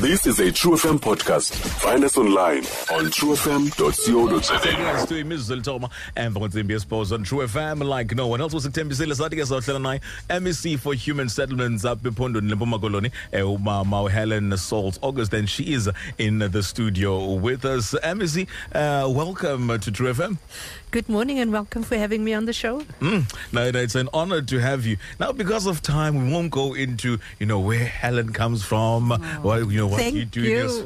This is a True FM podcast. Find us online on truefm.co.za. to imizuzu elithoma emva kwentsimbi yesibhozo on true fm like no one else usikuthembisile sathi ke sawuhlela naye mec for human settlements apha ephondweni lempuma koloni eh, umama uhelen Sauls-August and she is in the studio with us mec uh, welcome to true fm Good morning and welcome for having me on the show. Mm. No, no, it's an honor to have you. Now, because of time, we won't go into you know where Helen comes from, what you know what Thank you do. you. This.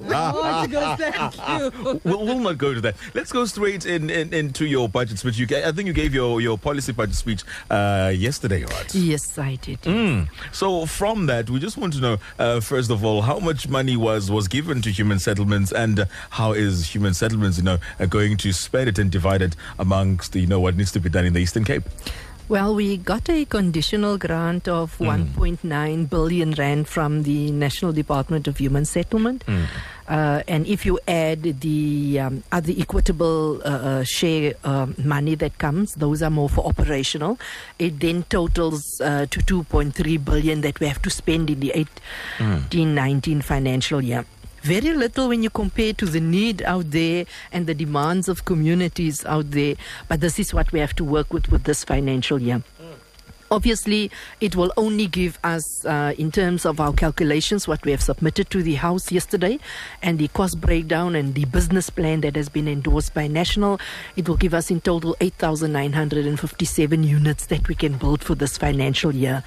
We'll, we'll not go to that. Let's go straight in, in into your budget speech. You, I think you gave your, your policy budget speech uh, yesterday, right? Yes, I did. Mm. So from that, we just want to know uh, first of all how much money was was given to human settlements, and uh, how is human settlements, you know, uh, going to spend it and divide it amongst you know what needs to be done in the Eastern Cape. Well, we got a conditional grant of 1.9 billion rand from the National Department of Human Settlement. Uh, and if you add the um, other equitable uh, uh, share um money that comes, those are more for operational. It then totals uh, to 2.3 billion that we have to spend in the 18 19 financial year. Very little when you compare to the need out there and the demands of communities out there. But this is what we have to work with with this financial year. Obviously, it will only give us, uh, in terms of our calculations, what we have submitted to the House yesterday and the cost breakdown and the business plan that has been endorsed by National. It will give us in total 8,957 units that we can build for this financial year.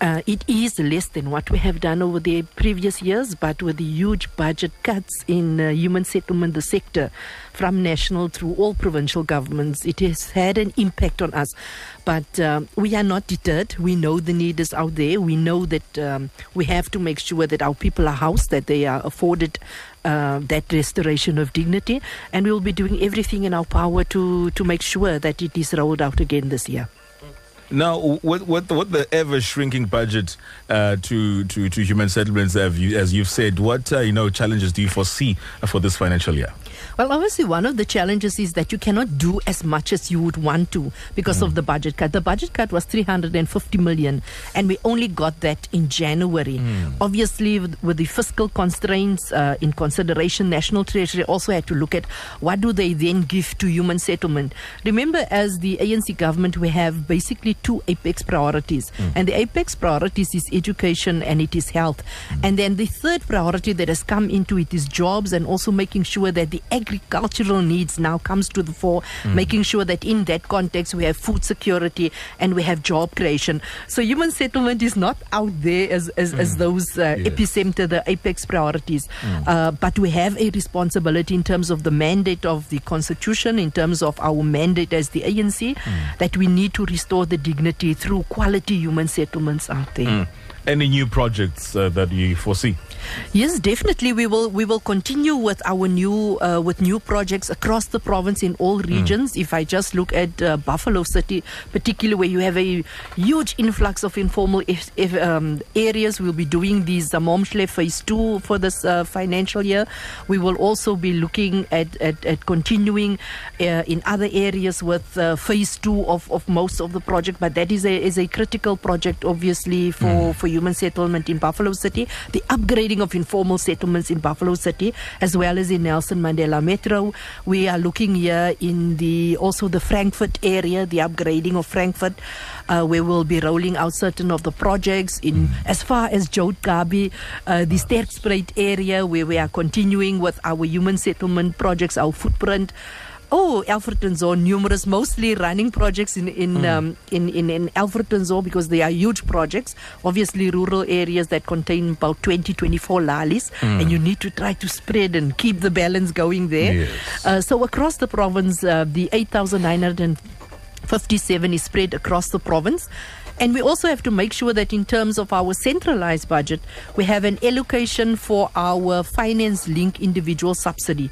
Uh, it is less than what we have done over the previous years, but with the huge budget cuts in uh, human settlement, the sector, from national through all provincial governments, it has had an impact on us. But um, we are not deterred. We know the need is out there. We know that um, we have to make sure that our people are housed, that they are afforded uh, that restoration of dignity, and we will be doing everything in our power to to make sure that it is rolled out again this year. Now, what what what the ever shrinking budget uh, to to to human settlements have you, as you've said? What uh, you know challenges do you foresee for this financial year? Well, obviously, one of the challenges is that you cannot do as much as you would want to because of hmm. the budget cut. The budget cut was 350 million, and we only got that in January. Hmm. Obviously, with, with the fiscal constraints uh, in consideration, National Treasury also had to look at what do they then give to human settlement. Remember, as the ANC government, we have basically two apex priorities, hmm. and the apex priorities is education and it is health, and then the third priority that has come into it is jobs and also making sure that the agricultural needs now comes to the fore, mm. making sure that in that context we have food security and we have job creation. So human settlement is not out there as as, as mm. those uh, Yes. epicenter, the apex priorities, mm. uh, but we have a responsibility in terms of the mandate of the constitution, in terms of our mandate as the ANC, that we need to restore the dignity through quality human settlements out there. Any new projects uh, that you foresee? Yes, definitely. We will we will continue with our new uh, with new projects across the province in all regions. If I just look at uh, Buffalo City, particularly where you have a huge influx of informal if, if, um, areas, we'll be doing the Zamomshle Phase Two for this uh, financial year. We will also be looking at at, at continuing uh, in other areas with uh, Phase Two of, of most of the project. But that is a is a critical project, obviously for for human settlement in Buffalo City. The upgrading of informal settlements in Buffalo City as well as in Nelson Mandela Metro. We are looking here in the also the Frankfurt area, the upgrading of Frankfurt, uh, where we'll be rolling out certain of the projects in as far as Joe Gqabi, uh, the Sterkspruit area, where we are continuing with our human settlement projects, our footprint. Oh, Alfred Nzo, numerous, mostly running projects in in, um, in in in Alfred Nzo because they are huge projects. Obviously, rural areas that contain about 20, 24 lalis, and you need to try to spread and keep the balance going there. Yes. Uh, so across the province, uh, the 8,957 is spread across the province. And we also have to make sure that in terms of our centralized budget, we have an allocation for our finance link individual subsidy.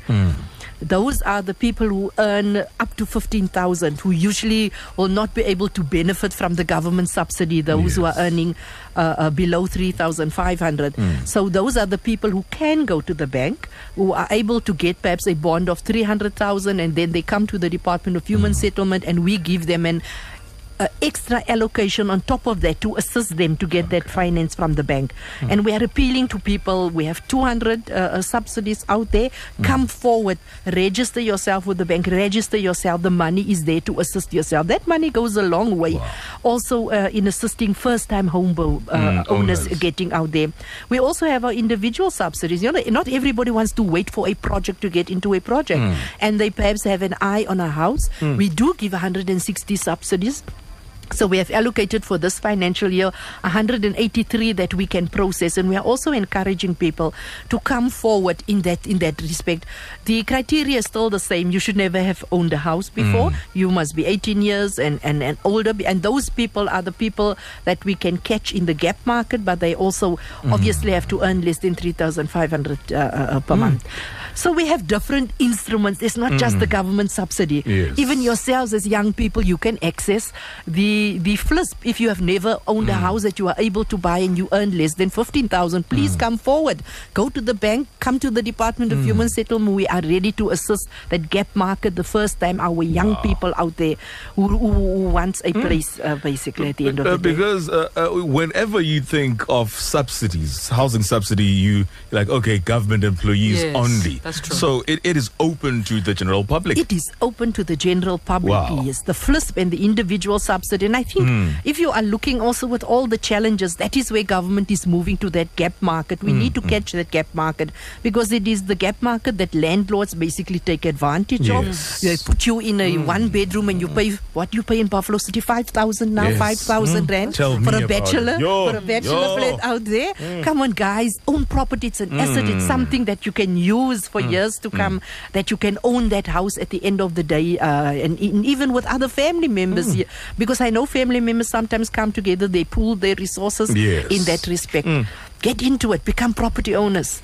Those are the people who earn up to 15,000 who usually will not be able to benefit from the government subsidy, those who are earning uh, uh, below 3,500. So those are the people who can go to the bank, who are able to get perhaps a bond of 300,000 and then they come to the Department of Human Settlement and we give them an a extra allocation on top of that to assist them to get that finance from the bank. And we are appealing to people. We have 200 uh, uh, subsidies out there. Come forward, register yourself with the bank, register yourself. The money is there to assist yourself. That money goes a long way. Also, uh, in assisting first-time home bo- uh, Mm, owners owners. getting out there. We also have our individual subsidies. You know, not everybody wants to wait for a project to get into a project, Mm. and they perhaps have an eye on a house. We do give 160 subsidies. So we have allocated for this financial year 183 that we can process, and we are also encouraging people to come forward in that in that respect. The criteria is still the same. You should never have owned a house before. You must be 18 years and, and, and older, and those people are the people that we can catch in the gap market, but they also obviously have to earn less than 3,500 uh, uh, per month. So we have different instruments. It's not just the government subsidy. Yes. Even yourselves as young people, you can access the the FLISP. If you have never owned a house that you are able to buy and you earn less than fifteen thousand, please come forward. Go to the bank. Come to the Department of Human Settlement. We are ready to assist that gap market. The first time our young people out there who, who, who wants a place, uh, basically at the end of Uh, the day. because uh, uh, whenever you think of subsidies, housing subsidy, you like okay, government employees Yes, only. That's true. So it, it is open to the general public. It is open to the general public. Wow. Yes, the FLISP and the individual subsidy. And I think Hmm. if you are looking also with all the challenges, that is where government is moving to that gap market. We Hmm, need to hmm. catch that gap market because it is the gap market that landlords basically take advantage of. They put you in a hmm. one bedroom and you pay what you pay in Buffalo City five thousand now, Yes. five thousand hmm. rand Tell for a bachelor Yo, for a bachelor yo. flat out there. Come on, guys, own property. It's an asset. It's something that you can use for Mm. years to mm. come. That you can own that house at the end of the day, uh, and, and even with other family members. Mm. here. Because I know family members sometimes come together. They pool their resources Yes. in that respect. Get into it. Become property owners.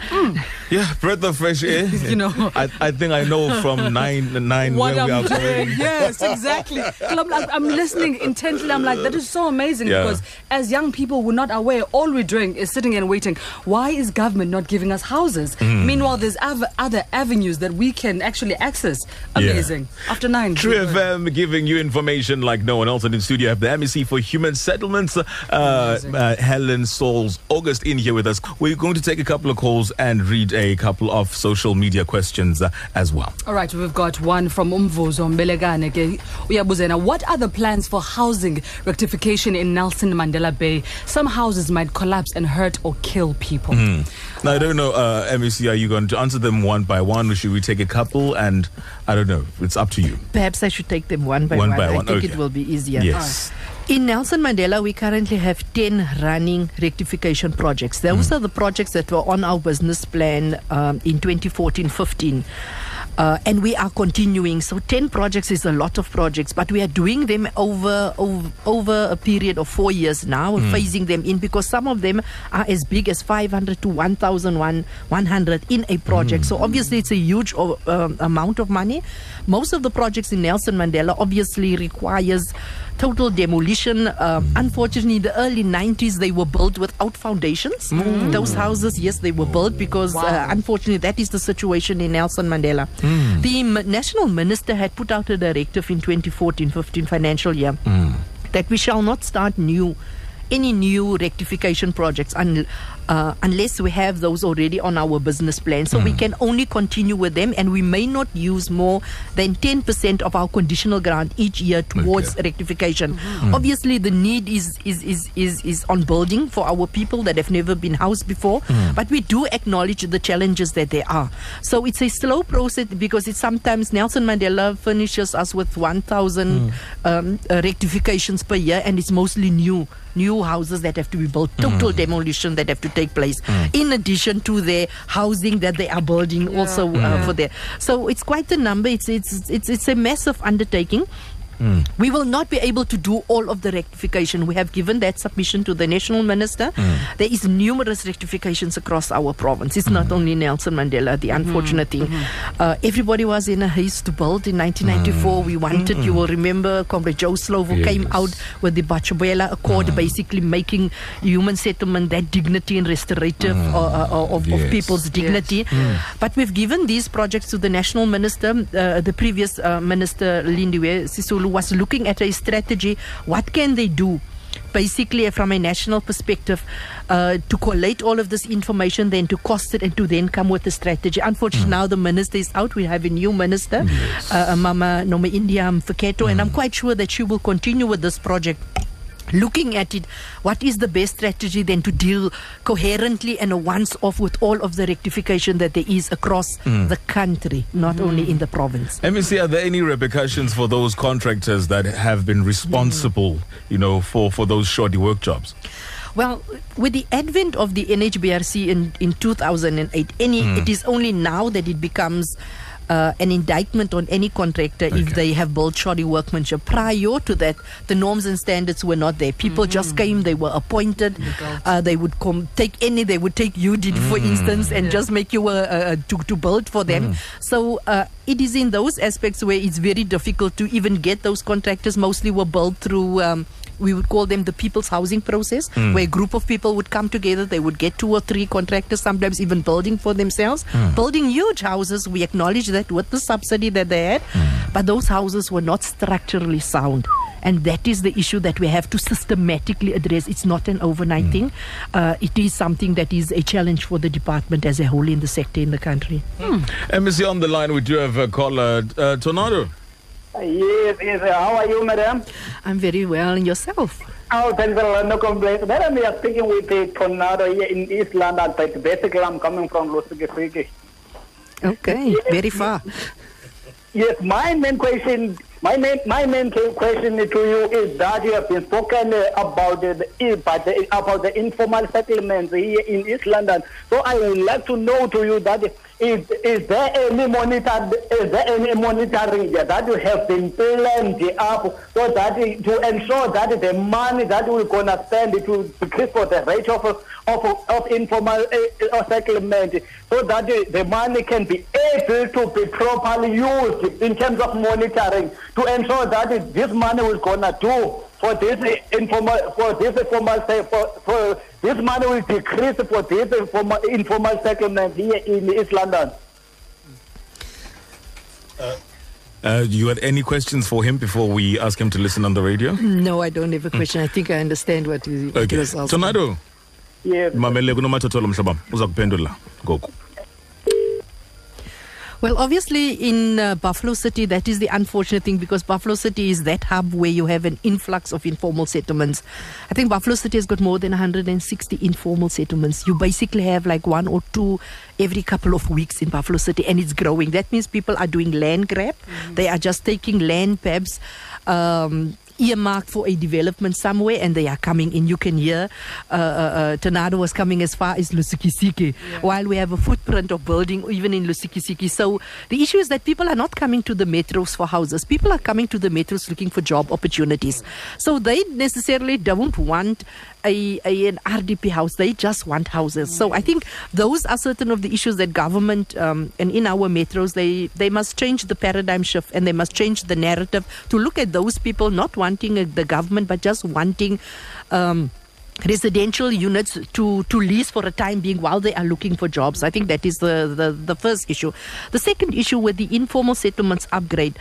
yeah, breath of fresh air. You know. I, I think I know from nine nine what where we I'm are going. Yes, exactly. I'm, I'm listening intently. I'm like, that is so amazing Yeah. because as young people, we're not aware. All we're doing is sitting and waiting. Why is government not giving us houses? Mm. Meanwhile, there's other, other avenues that we can actually access. Amazing. After nine. True FM giving you information like no one else. And in studio, I have the MEC for Human Settlements, uh, uh, Helen Sauls, August in here with us. We're going to take a couple of calls and read a couple of social media questions uh, as well. All right, we've got one from Umvuzo Mbelegane. ke. Uyabuzena, what are the plans for housing rectification in Nelson Mandela Bay? Some houses might collapse and hurt or kill people. Now, I don't know, uh, MEC, are you going to answer them one by one or should we take a couple? And I don't know, it's up to you. Perhaps I should take them one by One one. by I one, think okay. it will be easier. Yes. In Nelson Mandela, we currently have 10 running rectification projects. Those are the projects that were on our business plan um, in 2014 15. Uh, and we are continuing. So 10 projects is a lot of projects, but we are doing them over over, over a period of four years now, phasing them in because some of them are as big as 500 to 1,100 in a project. So obviously, it's a huge o- um, amount of money. Most of the projects in Nelson Mandela obviously requires total demolition. Um, Unfortunately, in the early 90s, they were built without foundations. Those houses, yes, they were built because, uh, unfortunately, that is the situation in Nelson Mandela. The m- national minister had put out a directive in 2014-15 financial year that we shall not start new any new rectification projects un, uh, unless we have those already on our business plan. So we can only continue with them, and we may not use more than 10% of our conditional grant each year towards Okay. rectification. Obviously, the need is, is, is, is, is on building for our people that have never been housed before, but we do acknowledge the challenges that there are. So it's a slow process because it's sometimes Nelson Mandela furnishes us with 1,000 um, uh, rectifications per year, and it's mostly new new houses that have to be built, total mm. demolition that have to take place, mm. in addition to their housing that they are building also uh, for mm. there. So it's quite a number. It's it's it's it's a massive undertaking. Hmm. We will not be able to do all of the rectification. We have given that submission to the national minister. Hmm. There is numerous rectifications across our province. It's not hmm. only Nelson Mandela. The unfortunate thing, uh, everybody was in a haste to build in 1994. We wanted. You will remember, Comrade Joe Slovo came out with the Botshabelo Accord, basically making human settlement that dignity and restorative uh, uh, uh, of, of people's dignity. But we've given these projects to the national minister, uh, the previous uh, minister Lindiwe Sisulu was looking at a strategy. What can they do? Basically, from a national perspective, uh, to collate all of this information, then to cost it, and to then come with a strategy. Unfortunately, now the minister is out. We have a new minister, uh, Mama Nomaindia Mfeketo, and I'm quite sure that she will continue with this project looking at it, what is the best strategy then to deal coherently and a once off with all of the rectification that there is across mm. the country, not only in the province? MEC, are there any repercussions for those contractors that have been responsible, mm. you know, for, for those shoddy work jobs? Well, with the advent of the NHBRC in, in 2008, any, it mm. is only now that it becomes uh, an indictment on any contractor Okay. if they have built shoddy workmanship. Prior to that, the norms and standards were not there. People just came, they were appointed, uh, they would come take any, they would take you, did for instance, and just make you a, a- to, to build for them. So uh, it is in those aspects where it's very difficult to even get those contractors. Mostly were built through. Um, we would call them the people's housing process, hmm. where a group of people would come together. They would get two or three contractors, sometimes even building for themselves, hmm. building huge houses. We acknowledge that with the subsidy that they had, hmm. but those houses were not structurally sound. And that is the issue that we have to systematically address. It's not an overnight thing. Uh, it is something that is a challenge for the department as a whole in the sector in the country. MEC on the line, we do have a caller, uh, Tornado. Yes, yes. How are you, madam? I'm very well, and yourself? Oh, thanks a lot. No complaints. Madam, we are speaking with a tornado here in East London, but basically I'm coming from Lusiki. Okay, very far. Yes, my main question, my main, my main question to you is that you have been spoken uh, about the, the about the about the informal settlements here in East London. So I would like to know to you that is is there any monitor is there any monitoring that you have been planned up so that to ensure that the money that we're gonna spend to decrease for the rate of of of informal uh, settlement so that the, the money can be able to be properly used in terms of monitoring to ensure that this money is gonna do for this informal for this informal se- for, for this money will decrease for this informal, informal settlement here in East London. Uh, you had any questions for him before we ask him to listen on the radio? No, I don't have a question. I think I understand what you, what Okay. you was asking. Tornado, Yes. mamele kunomathotholo mhlabam, uza kuphendula ngoku. Well, obviously, in uh, Buffalo City, that is the unfortunate thing because Buffalo City is that hub where you have an influx of informal settlements. I think Buffalo City has got more than 160 informal settlements. You basically have like one or two every couple of weeks in Buffalo City, and it's growing. That means people are doing land grab, they are just taking land pebs. Um, earmarked for a development somewhere and they are coming in. You can hear uh, uh, uh, Tornado was coming as far as Lusikisiki while we have a footprint of building even in Lusikisiki. So the issue is that people are not coming to the metros for houses. People are coming to the metros looking for job opportunities. So they necessarily don't want a, a an RDP house. They just want houses. So I think those are certain of the issues that government um, and in our metros they they must change the paradigm shift and they must change the narrative to look at those people not wanting uh, the government but just wanting. Um, residential units to to lease for a time being while they are looking for jobs i think that is the the, the first issue the second issue with the informal settlements upgrade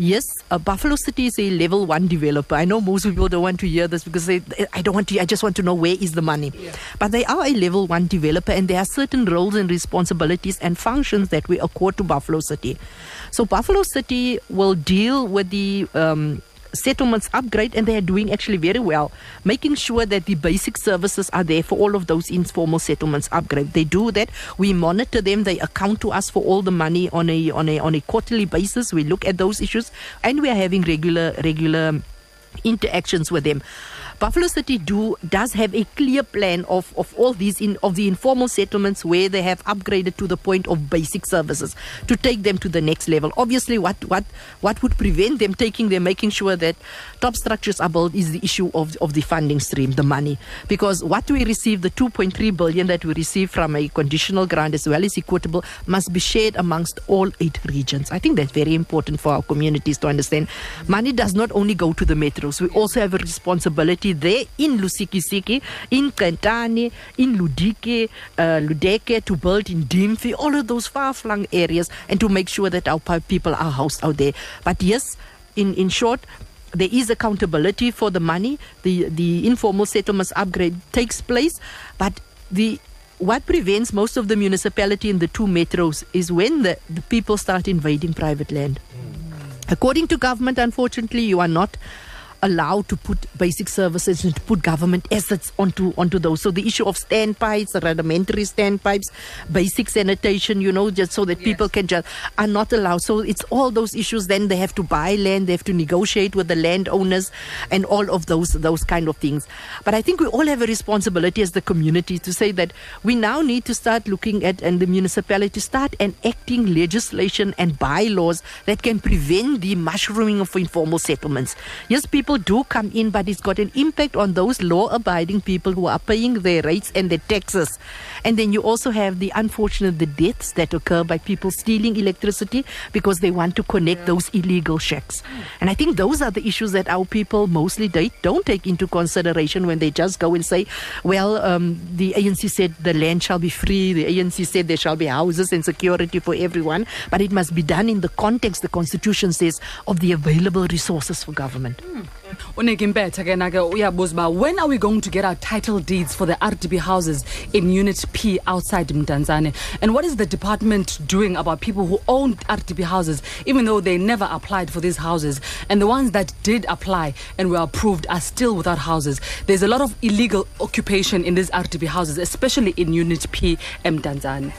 Yes, uh, Buffalo City is a level one developer. I know most people don't want to hear this because they, I don't want to. I just want to know where is the money. But they are a level one developer, and there are certain roles and responsibilities and functions that we accord to Buffalo City. So Buffalo City will deal with the um, settlements upgrade and they are doing actually very well making sure that the basic services are there for all of those informal settlements upgrade. They do that. We monitor them. They account to us for all the money on a on a on a quarterly basis. We look at those issues and we are having regular regular interactions with them Buffalo City do does have a clear plan of, of all these in of the informal settlements where they have upgraded to the point of basic services to take them to the next level. Obviously, what what what would prevent them taking them, making sure that top structures are built, is the issue of of the funding stream, the money, because what we receive, the 2.3 billion that we receive from a conditional grant as well as equitable, must be shared amongst all eight regions. I think that's very important for our communities to understand. Money does not only go to the metros; we also have a responsibility there in Lusikisiki, in Kentani, in Ludike, uh, Ludeke, to build in Dimfi, all of those far flung areas, and to make sure that our people are housed out there. But yes, in, in short, there is accountability for the money. The the informal settlements upgrade takes place, but the what prevents most of the municipality in the two metros is when the, the people start invading private land. According to government, unfortunately, you are not allowed to put basic services and to put government assets onto onto those. So the issue of standpipes, rudimentary standpipes, basic sanitation, you know, just so that people can just are not allowed. So it's all those issues. Then they have to buy land, they have to negotiate with the landowners, and all of those those kind of things. But I think we all have a responsibility as the community to say that we now need to start looking at and the municipality start enacting legislation and bylaws that can prevent the mushrooming of informal settlements. Yes, people do come in, but it's got an impact on those law-abiding people who are paying their rates and their taxes. And then you also have the unfortunate the deaths that occur by people stealing electricity because they want to connect those illegal shacks. And I think those are the issues that our people mostly they don't take into consideration when they just go and say, well, um, the ANC said the land shall be free. The ANC said there shall be houses and security for everyone, but it must be done in the context the Constitution says of the available resources for government. When are we going to get our title deeds for the rdp houses in unit p outside mdantsane and what is the department doing about people who own rdp houses even though they never applied for these houses and the ones that did apply and were approved are still without houses there's a lot of illegal occupation in these rdp houses especially in unit p mdantsane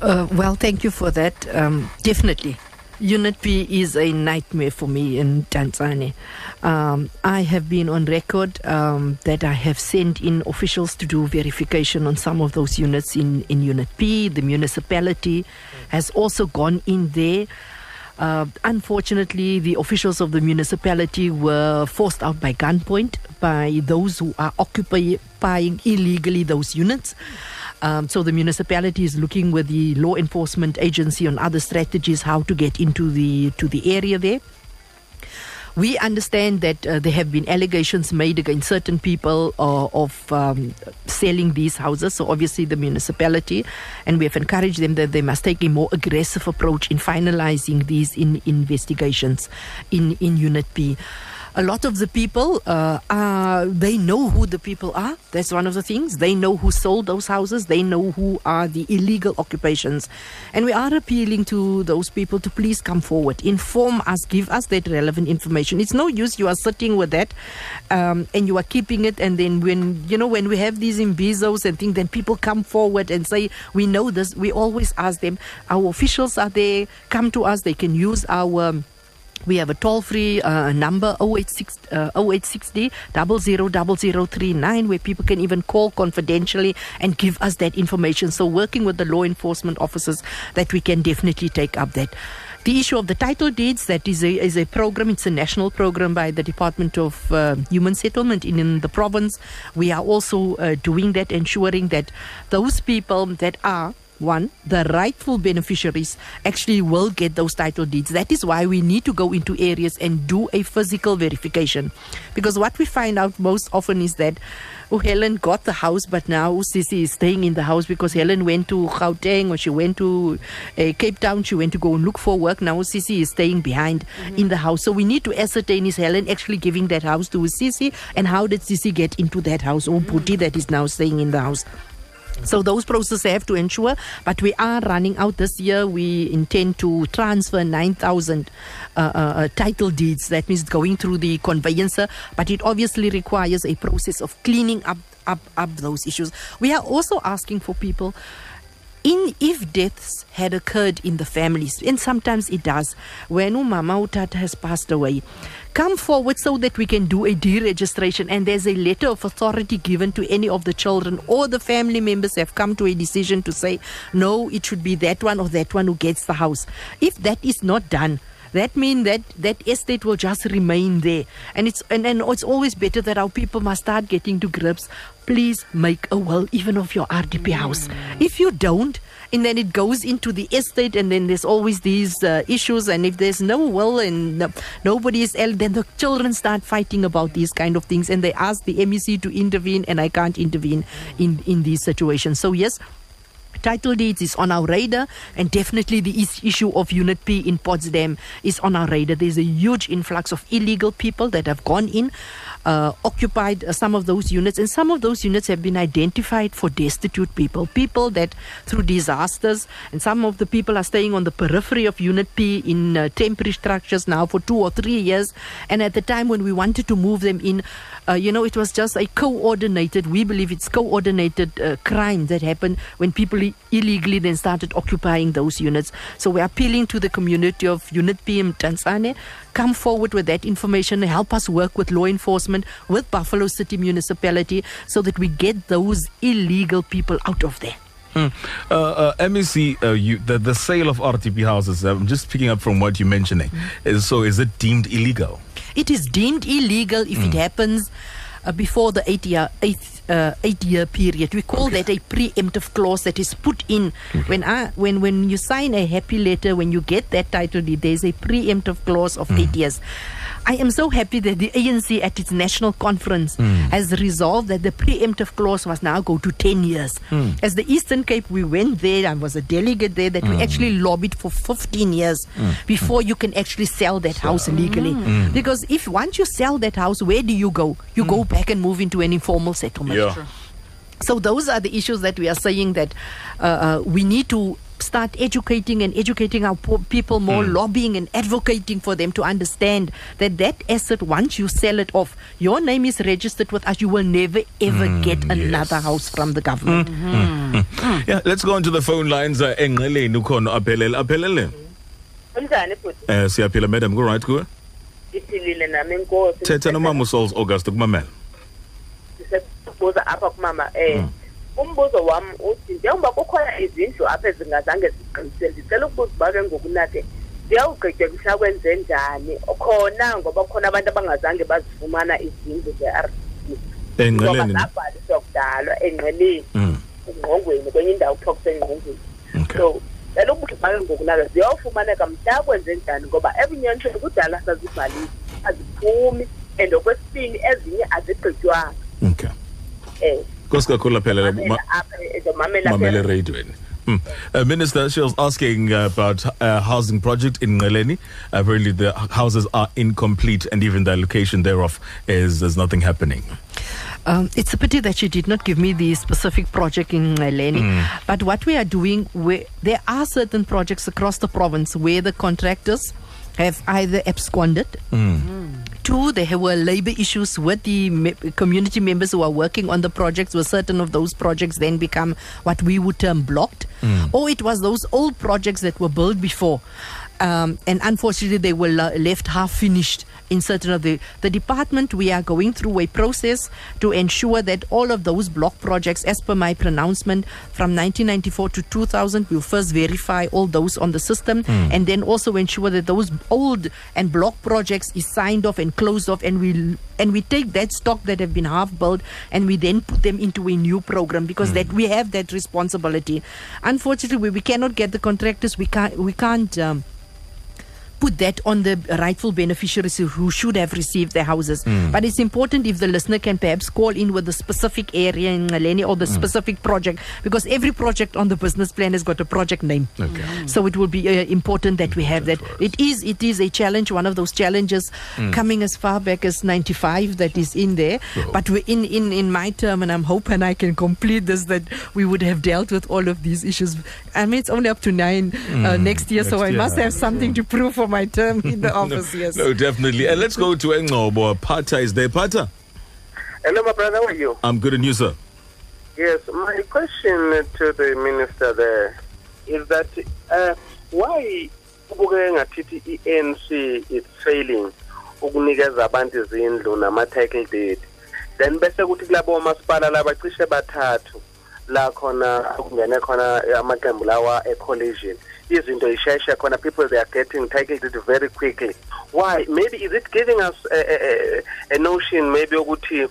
Uh, well, thank you for that. Um, definitely. Unit P is a nightmare for me in Mdantsane. Um, I have been on record um, that I have sent in officials to do verification on some of those units in, in Unit P. The municipality has also gone in there. Uh, unfortunately, the officials of the municipality were forced out by gunpoint by those who are occupying illegally those units. Um, so the municipality is looking with the law enforcement agency on other strategies how to get into the to the area there. We understand that uh, there have been allegations made against certain people uh, of um, selling these houses. So obviously the municipality, and we have encouraged them that they must take a more aggressive approach in finalizing these in investigations in in Unit P a lot of the people uh, are they know who the people are. That's one of the things. They know who sold those houses. They know who are the illegal occupations. And we are appealing to those people to please come forward. Inform us. Give us that relevant information. It's no use. You are sitting with that um, and you are keeping it. And then when you know when we have these imbizos and things then people come forward and say we know this. We always ask them. Our officials are there. Come to us. They can use our um, we have a toll free uh, number 086 uh, 0860 000039 where people can even call confidentially and give us that information. So, working with the law enforcement officers, that we can definitely take up that. The issue of the title deeds, that is a, is a program, it's a national program by the Department of uh, Human Settlement in, in the province. We are also uh, doing that, ensuring that those people that are one, the rightful beneficiaries actually will get those title deeds. That is why we need to go into areas and do a physical verification. Because what we find out most often is that oh, Helen got the house, but now Sisi is staying in the house because Helen went to Gauteng or she went to uh, Cape Town. She went to go and look for work. Now Sisi is staying behind in the house. So we need to ascertain is Helen actually giving that house to Sisi and how did Sisi get into that house or Puti that is now staying in the house. So those processes have to ensure, but we are running out this year. We intend to transfer 9,000 uh, uh, uh, title deeds. That means going through the conveyancer, but it obviously requires a process of cleaning up, up, up those issues. We are also asking for people in if deaths had occurred in the families, and sometimes it does, when Mama Utata has passed away, come forward so that we can do a deregistration and there's a letter of authority given to any of the children or the family members have come to a decision to say, no, it should be that one or that one who gets the house. If that is not done, that means that that estate will just remain there. And it's and, and it's always better that our people must start getting to grips. Please make a will even of your rdp house. If you don't and then it goes into the estate and then there's always these uh, issues and if there's no will and no, nobody is el- then the children start fighting about these kind of things and they ask the mec to intervene and i can't intervene in in these situations so yes Title deeds is on our radar, and definitely the is- issue of Unit P in Potsdam is on our radar. There's a huge influx of illegal people that have gone in, uh, occupied some of those units, and some of those units have been identified for destitute people, people that through disasters, and some of the people are staying on the periphery of Unit P in uh, temporary structures now for two or three years, and at the time when we wanted to move them in, uh, you know, it was just a coordinated, we believe it's coordinated uh, crime that happened when people illegally then started occupying those units. So we're appealing to the community of Unit P in Mdantsane, come forward with that information, help us work with law enforcement, with Buffalo City Municipality, so that we get those illegal people out of there. Uh, uh, MEC, uh, you, the, the sale of RDP houses, I'm just picking up from what you're mentioning. Is- So is it deemed illegal? It is deemed illegal if it happens uh, before the eight year eight, uh, eight year period. We call that a preemptive clause that is put in when I, when when you sign a happy letter when you get that title deed. There's a preemptive clause of eight years. I am so happy that the ANC at its national conference hmm. has resolved that the preemptive clause must now go to 10 years. Hmm. As the Eastern Cape, we went there, I was a delegate there, that we hmm. actually lobbied for 15 years before you can actually sell that house legally. Because if once you sell that house, where do you go? You go back and move into an informal settlement. So those are the issues that we are saying that uh, uh, we need to start educating and educating our po- people more, hmm. lobbying and advocating for them to understand that that asset, once you sell it off, your name is registered with us. You will never ever hmm, get another yes. house from the government. Hmm, yeah, let's go on to the phone lines. Uh, Engeleni ukhona aphelele aphelele. kunjani futhi Eh siyaphila madam ku right ku. iphilile nami inkosi Thetha nomama uSauls August kumamela. sisebuza apha kumama eh umbuzo wami uthi njengoba kukhona izindlu apha ezingazange ziqinise ndicela ukubuza uba ke ngokunathe ziyawugqityekisha kwenze njani khona ngoba khona abantu abangazange bazifumana izindlu ze-r ngoba Engeleni. zabhaliswa kudalwa enqeleni Mm. engqongweni kwenye indawo kuthiwa kusengqongweni Okay. so cela ukuthi make ngokunaka ziyawufumaneka mhla kwenze njani ngoba ebunyanisweni kudala sazibhalile aziphumi and okwesibini ezinye azigqitywanga Okay. um Kosikakhulu aphelele. mamela Mamele apha. Mm. Uh, Minister, she was asking uh, about a housing project in Ngqeleni. Apparently, the houses are incomplete, and even the allocation thereof is there's nothing happening. Um, it's a pity that she did not give me the specific project in Eleni. But what we are doing, we, there are certain projects across the province where the contractors have either absconded. Mm. Two, there were labor issues with the me- community members who are working on the projects, where certain of those projects then become what we would term blocked. Mm. Or it was those old projects that were built before. Um, and unfortunately, they were left half finished in certain of the the department. We are going through a process to ensure that all of those block projects as per my pronouncement from 1994 to 2000 we'll first verify all those on the system and then also ensure that those old and block projects is signed off and closed off and we and we take that stock that have been half built and we then put them into a new program because that we have that responsibility. Unfortunately we, we cannot get the contractors. We can't we can't um, put that on the rightful beneficiaries who- should have received their houses. Hmm. But it's important if the listener can perhaps call in with the specific area in Ngqeleni or the hmm. specific project because every project on the business plan has got a project name. Okay. Hmm. So it will be uh, important that we have that. It is it is a challenge, one of those challenges coming as far back as 95 that is in there. Oh. But we're in, in, in my term, and I'm hoping I can complete this, that we would have dealt with all of these issues. I mean, it's only up to nine uh, next year, so next I year. must have something to prove for my term in the office, yes. No, definitely. And let's go to Engcobo. Pata is there. Pata, Hello, my brother. How are you? I'm good and you, sir. Yes, my question to the minister there is that uh, why kubukeke ngathi i-ANC is failing ukunikeza abantu izindlu nama-title deed then bese kuthi kulabo masipala laba cishe bathathu la khona okungene khona amaqembu lawa e-collision izinto isheshe khona people they are getting title deed very quickly. Why? Maybe is it giving us a, a, a, a notion maybe ukuthi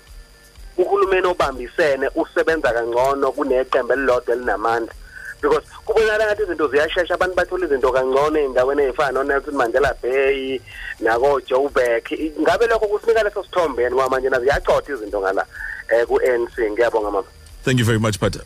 uhulumeni obambisene usebenza kangcono kuneqembu elilodwa elinamandla? Because kubonakala ngathi izinto ziyashesha abantu bathola izinto kangcono ey'ndaweni ey'fana no-nelson mandela bay nako-joburg ngabe lokho kusinika leso sithombe yeni ngoba manje nazo ziyacotha izinto ngala um ku-n c? Ngiyabonga mama. Thank you very much, Pata.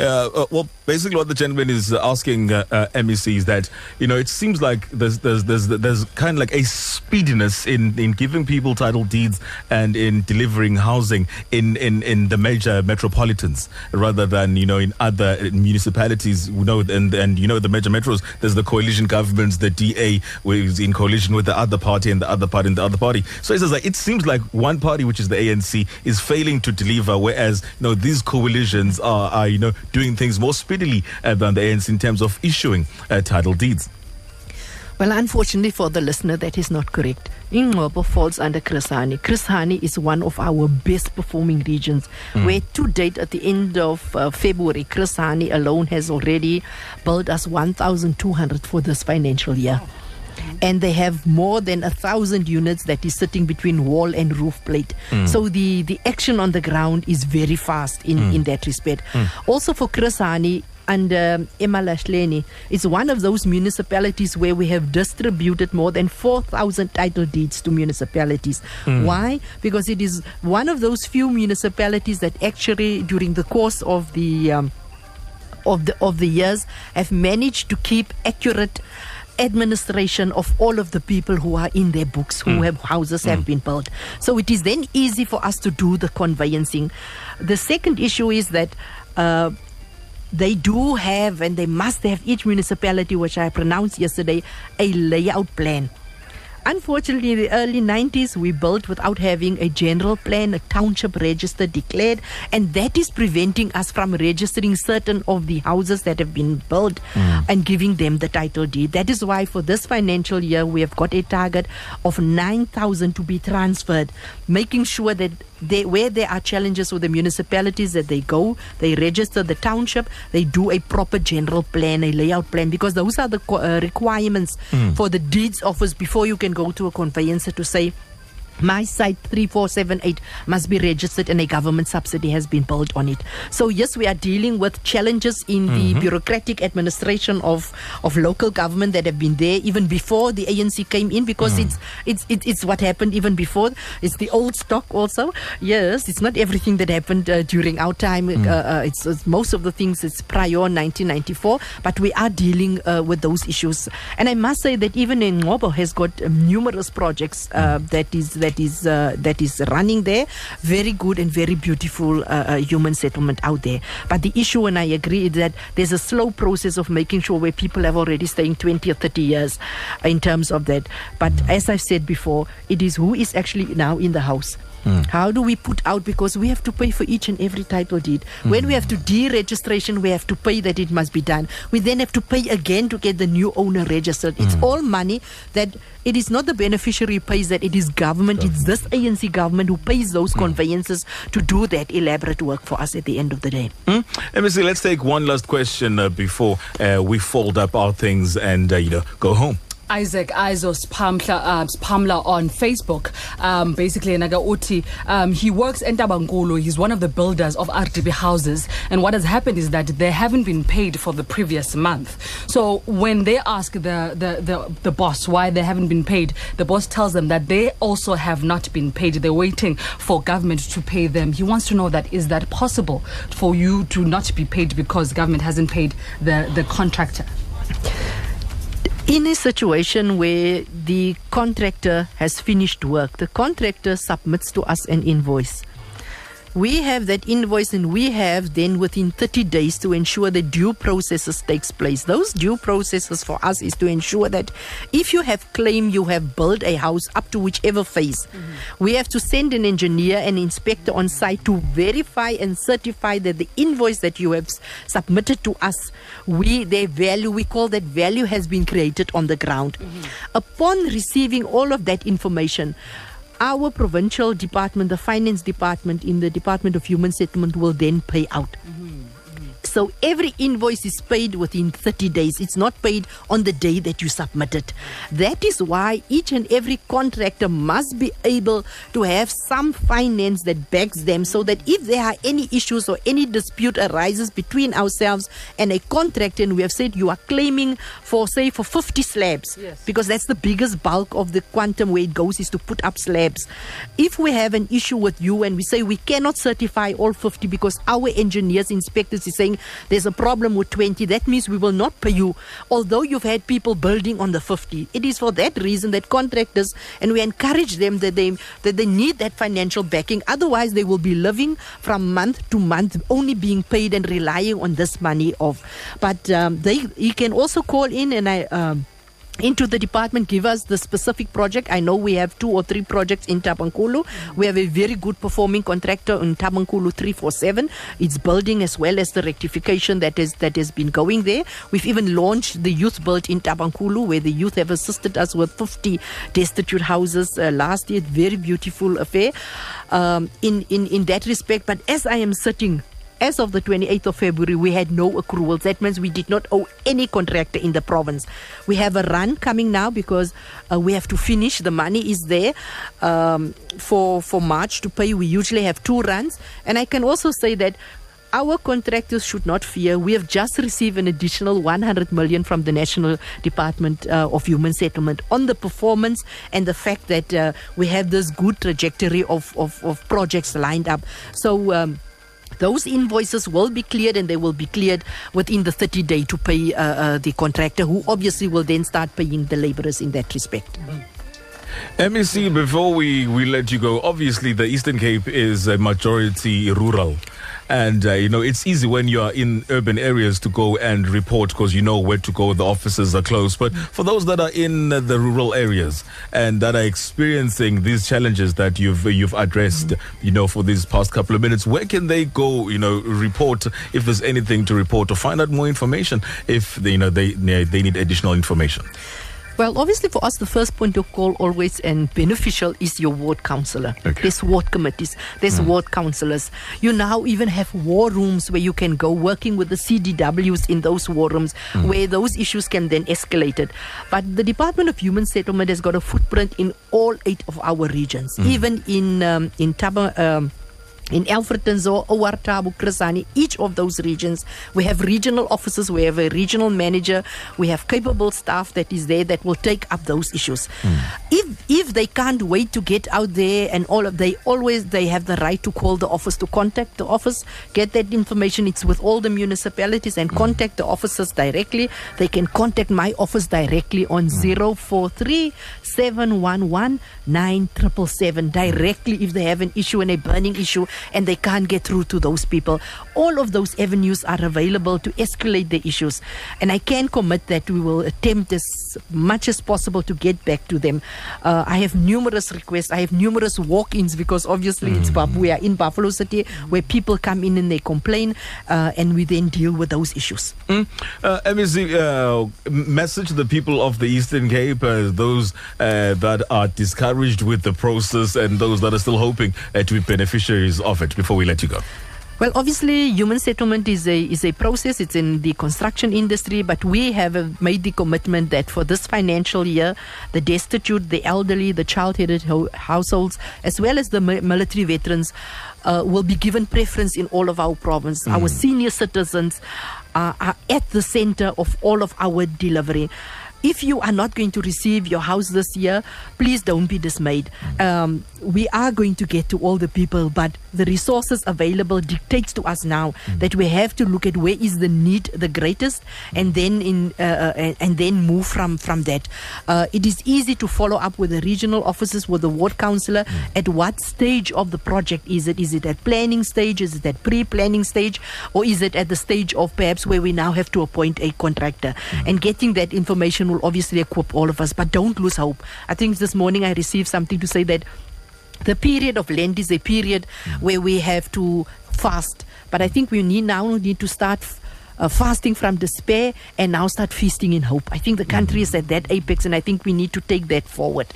Uh, uh, well, basically, what the gentleman is asking uh, uh, MEC is that you know it seems like there's there's there's there's kind of like a speediness in in giving people title deeds and in delivering housing in in in the major metropolitans rather than you know in other municipalities. You know, and and you know the major metros. There's the coalition governments, the DA, is in coalition with the other party and the other party and the other party. So it says like it seems like one party, which is the ANC, is failing to deliver, whereas you know these coalitions are, are you know doing things more speedily uh, than the ANC in terms of issuing uh, title deeds. Well, unfortunately for the listener, that is not correct. Ingcobo falls under Chris Hani. Chris Hani is one of our best performing regions, where to date, at the end of uh, February, Chris Hani alone has already built us 1,200 for this financial year. And they have more than a thousand units that is sitting between wall and roof plate. So the, the action on the ground is very fast in, in that respect. Also for Chris Hani, and um, Emalahleni It's one of those municipalities where we have distributed more than 4,000 title deeds to municipalities. Why? Because it is one of those few municipalities that actually, during the course of the um, of the of the years, have managed to keep accurate administration of all of the people who are in their books who have houses have been built. So it is then easy for us to do the conveyancing. The second issue is that uh, they do have and they must have each municipality which i pronounced yesterday a layout plan Unfortunately, in the early 90s, we built without having a general plan, a township register declared, and that is preventing us from registering certain of the houses that have been built mm. and giving them the title deed. That is why for this financial year, we have got a target of 9,000 to be transferred, making sure that they, where there are challenges with the municipalities that they go, they register the township, they do a proper general plan, a layout plan, because those are the uh, requirements for the deeds office before you can go to a conveyancer to say, my site 3478 must be registered and a government subsidy has been built on it. So yes, we are dealing with challenges in the bureaucratic administration of, of local government that have been there even before the ANC came in because it's, it's it's it's what happened even before. It's the old stock also. Yes, it's not everything that happened uh, during our time. Uh, uh, it's, it's most of the things it's prior 1994, but we are dealing uh, with those issues. And I must say that even in Ngcobo has got um, numerous projects uh, that is that is uh, that is running there. Very good and very beautiful uh, uh, human settlement out there. But the issue, and I agree, is that there's a slow process of making sure where people have already staying 20 or 30 years in terms of that. But as I've said before, it is who is actually now in the house. How do we put out because we have to pay for each and every title deed. When we have to deregistration, we have to pay that it must be done. We then have to pay again to get the new owner registered. It's all money that it is not the beneficiary who pays that, it is government, it's this ANC government who pays those conveyances to do that elaborate work for us at the end of the day. Hmm? MEC, let's take one last question uh, before uh, we fold up our things and uh, you know go home. Isaac Izos Pamla, uh, Pamla on Facebook. Um, basically, Naga Uti, um, he works in Tabankulu. He's one of the builders of RDP houses. And what has happened is that they haven't been paid for the previous month. So when they ask the, the, the, the boss why they haven't been paid, the boss tells them that they also have not been paid. They're waiting for government to pay them. He wants to know that is that possible for you to not be paid because government hasn't paid the, the contractor? In a situation where the contractor has finished work, the contractor submits to us an invoice. We have that invoice and we have then within 30 days to ensure that due processes takes place. Those due processes for us is to ensure that if you have claim you have built a house up to whichever phase, mm-hmm. we have to send an engineer and inspector on site to verify and certify that the invoice that you have s- submitted to us, we their value, we call that value has been created on the ground. Mm-hmm. Upon receiving all of that information, our provincial department, the finance department in the Department of Human Settlement will then pay out. Mm-hmm. So every invoice is paid within 30 days. It's not paid on the day that you submit it. That is why each and every contractor must be able to have some finance that backs them so that if there are any issues or any dispute arises between ourselves and a contractor and we have said you are claiming for say for 50 slabs Yes. because that's the biggest bulk of the quantum where it goes is to put up slabs. If we have an issue with you and we say we cannot certify all 50 because our engineers, inspectors is saying there's a problem with 20, that means we will not pay you, although you've had people building on the 50. It is for that reason that contractors, and we encourage them that they, that they need that financial backing. Otherwise, they will be living from month to month, only being paid and relying on this money of. But um, they, you can also call in and I. Um, into the department, give us the specific project. I know we have two or three projects in Tabankulu. We have a very good performing contractor in Tabankulu 347. It's building as well as the rectification that is that has been going there. We've even launched the youth build in Tabankulu, where the youth have assisted us with 50 destitute houses uh, last year. Very beautiful affair um, in, in, in that respect. But as I am sitting as of the 28th of February, we had no accruals. That means we did not owe any contractor in the province. We have a run coming now because uh, we have to finish. The money is there um, for for March to pay. We usually have two runs, and I can also say that. Our contractors should not fear. We have just received an additional 100 million from the National Department uh, of Human Settlement on the performance and the fact that uh, we have this good trajectory of, of, of projects lined up. So, um, those invoices will be cleared and they will be cleared within the 30 day to pay uh, uh, the contractor who obviously will then start paying the laborers in that respect MEC, before we, we let you go, obviously the Eastern Cape is a majority rural. And, uh, you know, it's easy when you are in urban areas to go and report because you know where to go, the offices are close. But for those that are in the rural areas and that are experiencing these challenges that you've you've addressed, you know, for these past couple of minutes, where can they go, you know, report if there's anything to report or find out more information if, they, you know, they, they need additional information? Well, obviously, for us, the first point of call always and beneficial is your ward councillor. Okay. There's ward committees, there's ward councillors. You now even have war rooms where you can go working with the CDWs in those war rooms where those issues can then escalate it. But the Department of Human Settlement has got a footprint in all eight of our regions, even in um, in Taba. Um, in Alfred Nzo, OR Tambo, Krisani, each of those regions, we have regional officers, we have a regional manager, we have capable staff that is there that will take up those issues. Hmm. If if they can't wait to get out there and all of they always they have the right to call the office to contact the office, get that information. It's with all the municipalities and hmm. contact the officers directly. They can contact my office directly on hmm. 043 711 directly if they have an issue and a burning issue and they can't get through to those people. All of those avenues are available to escalate the issues. And I can commit that we will attempt as much as possible to get back to them. Uh, I have numerous requests. I have numerous walk ins because obviously it's Buff- we are in Buffalo City where people come in and they complain uh, and we then deal with those issues. Uh, MEC, uh, message the people of the Eastern Cape, uh, those uh, that are discouraged with the process and those that are still hoping uh, to be beneficiaries it before we let you go. Well, obviously, human settlement is a is a process. It's in the construction industry, but we have uh, made the commitment that for this financial year, the destitute, the elderly, the child-headed ho- households, as well as the mi- military veterans, uh, will be given preference in all of our province. Our senior citizens are, are at the center of all of our delivery. If you are not going to receive your house this year, please don't be dismayed. Um, we are going to get to all the people, but the resources available dictates to us now that we have to look at where is the need the greatest, and then in uh, uh, and, and then move from from that. Uh, it is easy to follow up with the regional offices, with the ward councillor. At what stage of the project is it? Is it at planning stage? Is it at pre-planning stage, or is it at the stage of perhaps where we now have to appoint a contractor? And getting that information will obviously equip all of us. But don't lose hope. I think this morning I received something to say that the period of Lent is a period where we have to fast. But I think we need now need to start uh, fasting from despair and now start feasting in hope. I think the country is at that apex, and I think we need to take that forward.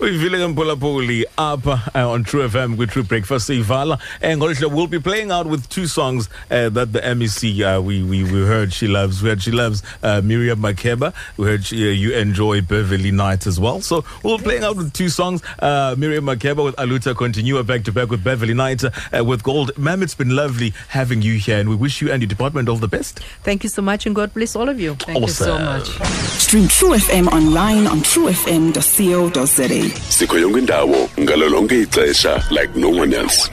Uyivile ke mphulaphuli apha uh, on true fm kwi-true breakfast siyivala and ngolu hlobo we'll be playing out with two songs uh, that the mec uh, we, we, we heard she loves. We heard she loves uh, miriam makeba. We heard she, uh, you enjoy Beverley Knight as well. So we'll be playing out with two songs uh, miriam makeba with aluta continua back to back with Beverley Knight uh, with gold. Ma'am it's been lovely having you here and we wish you and your department all the best. Thank you so much, and God bless all of you. Thank you so much. Stream True FM online on truefm.co.za. sikho yonke indawo ngalo lonke ixesha like no one else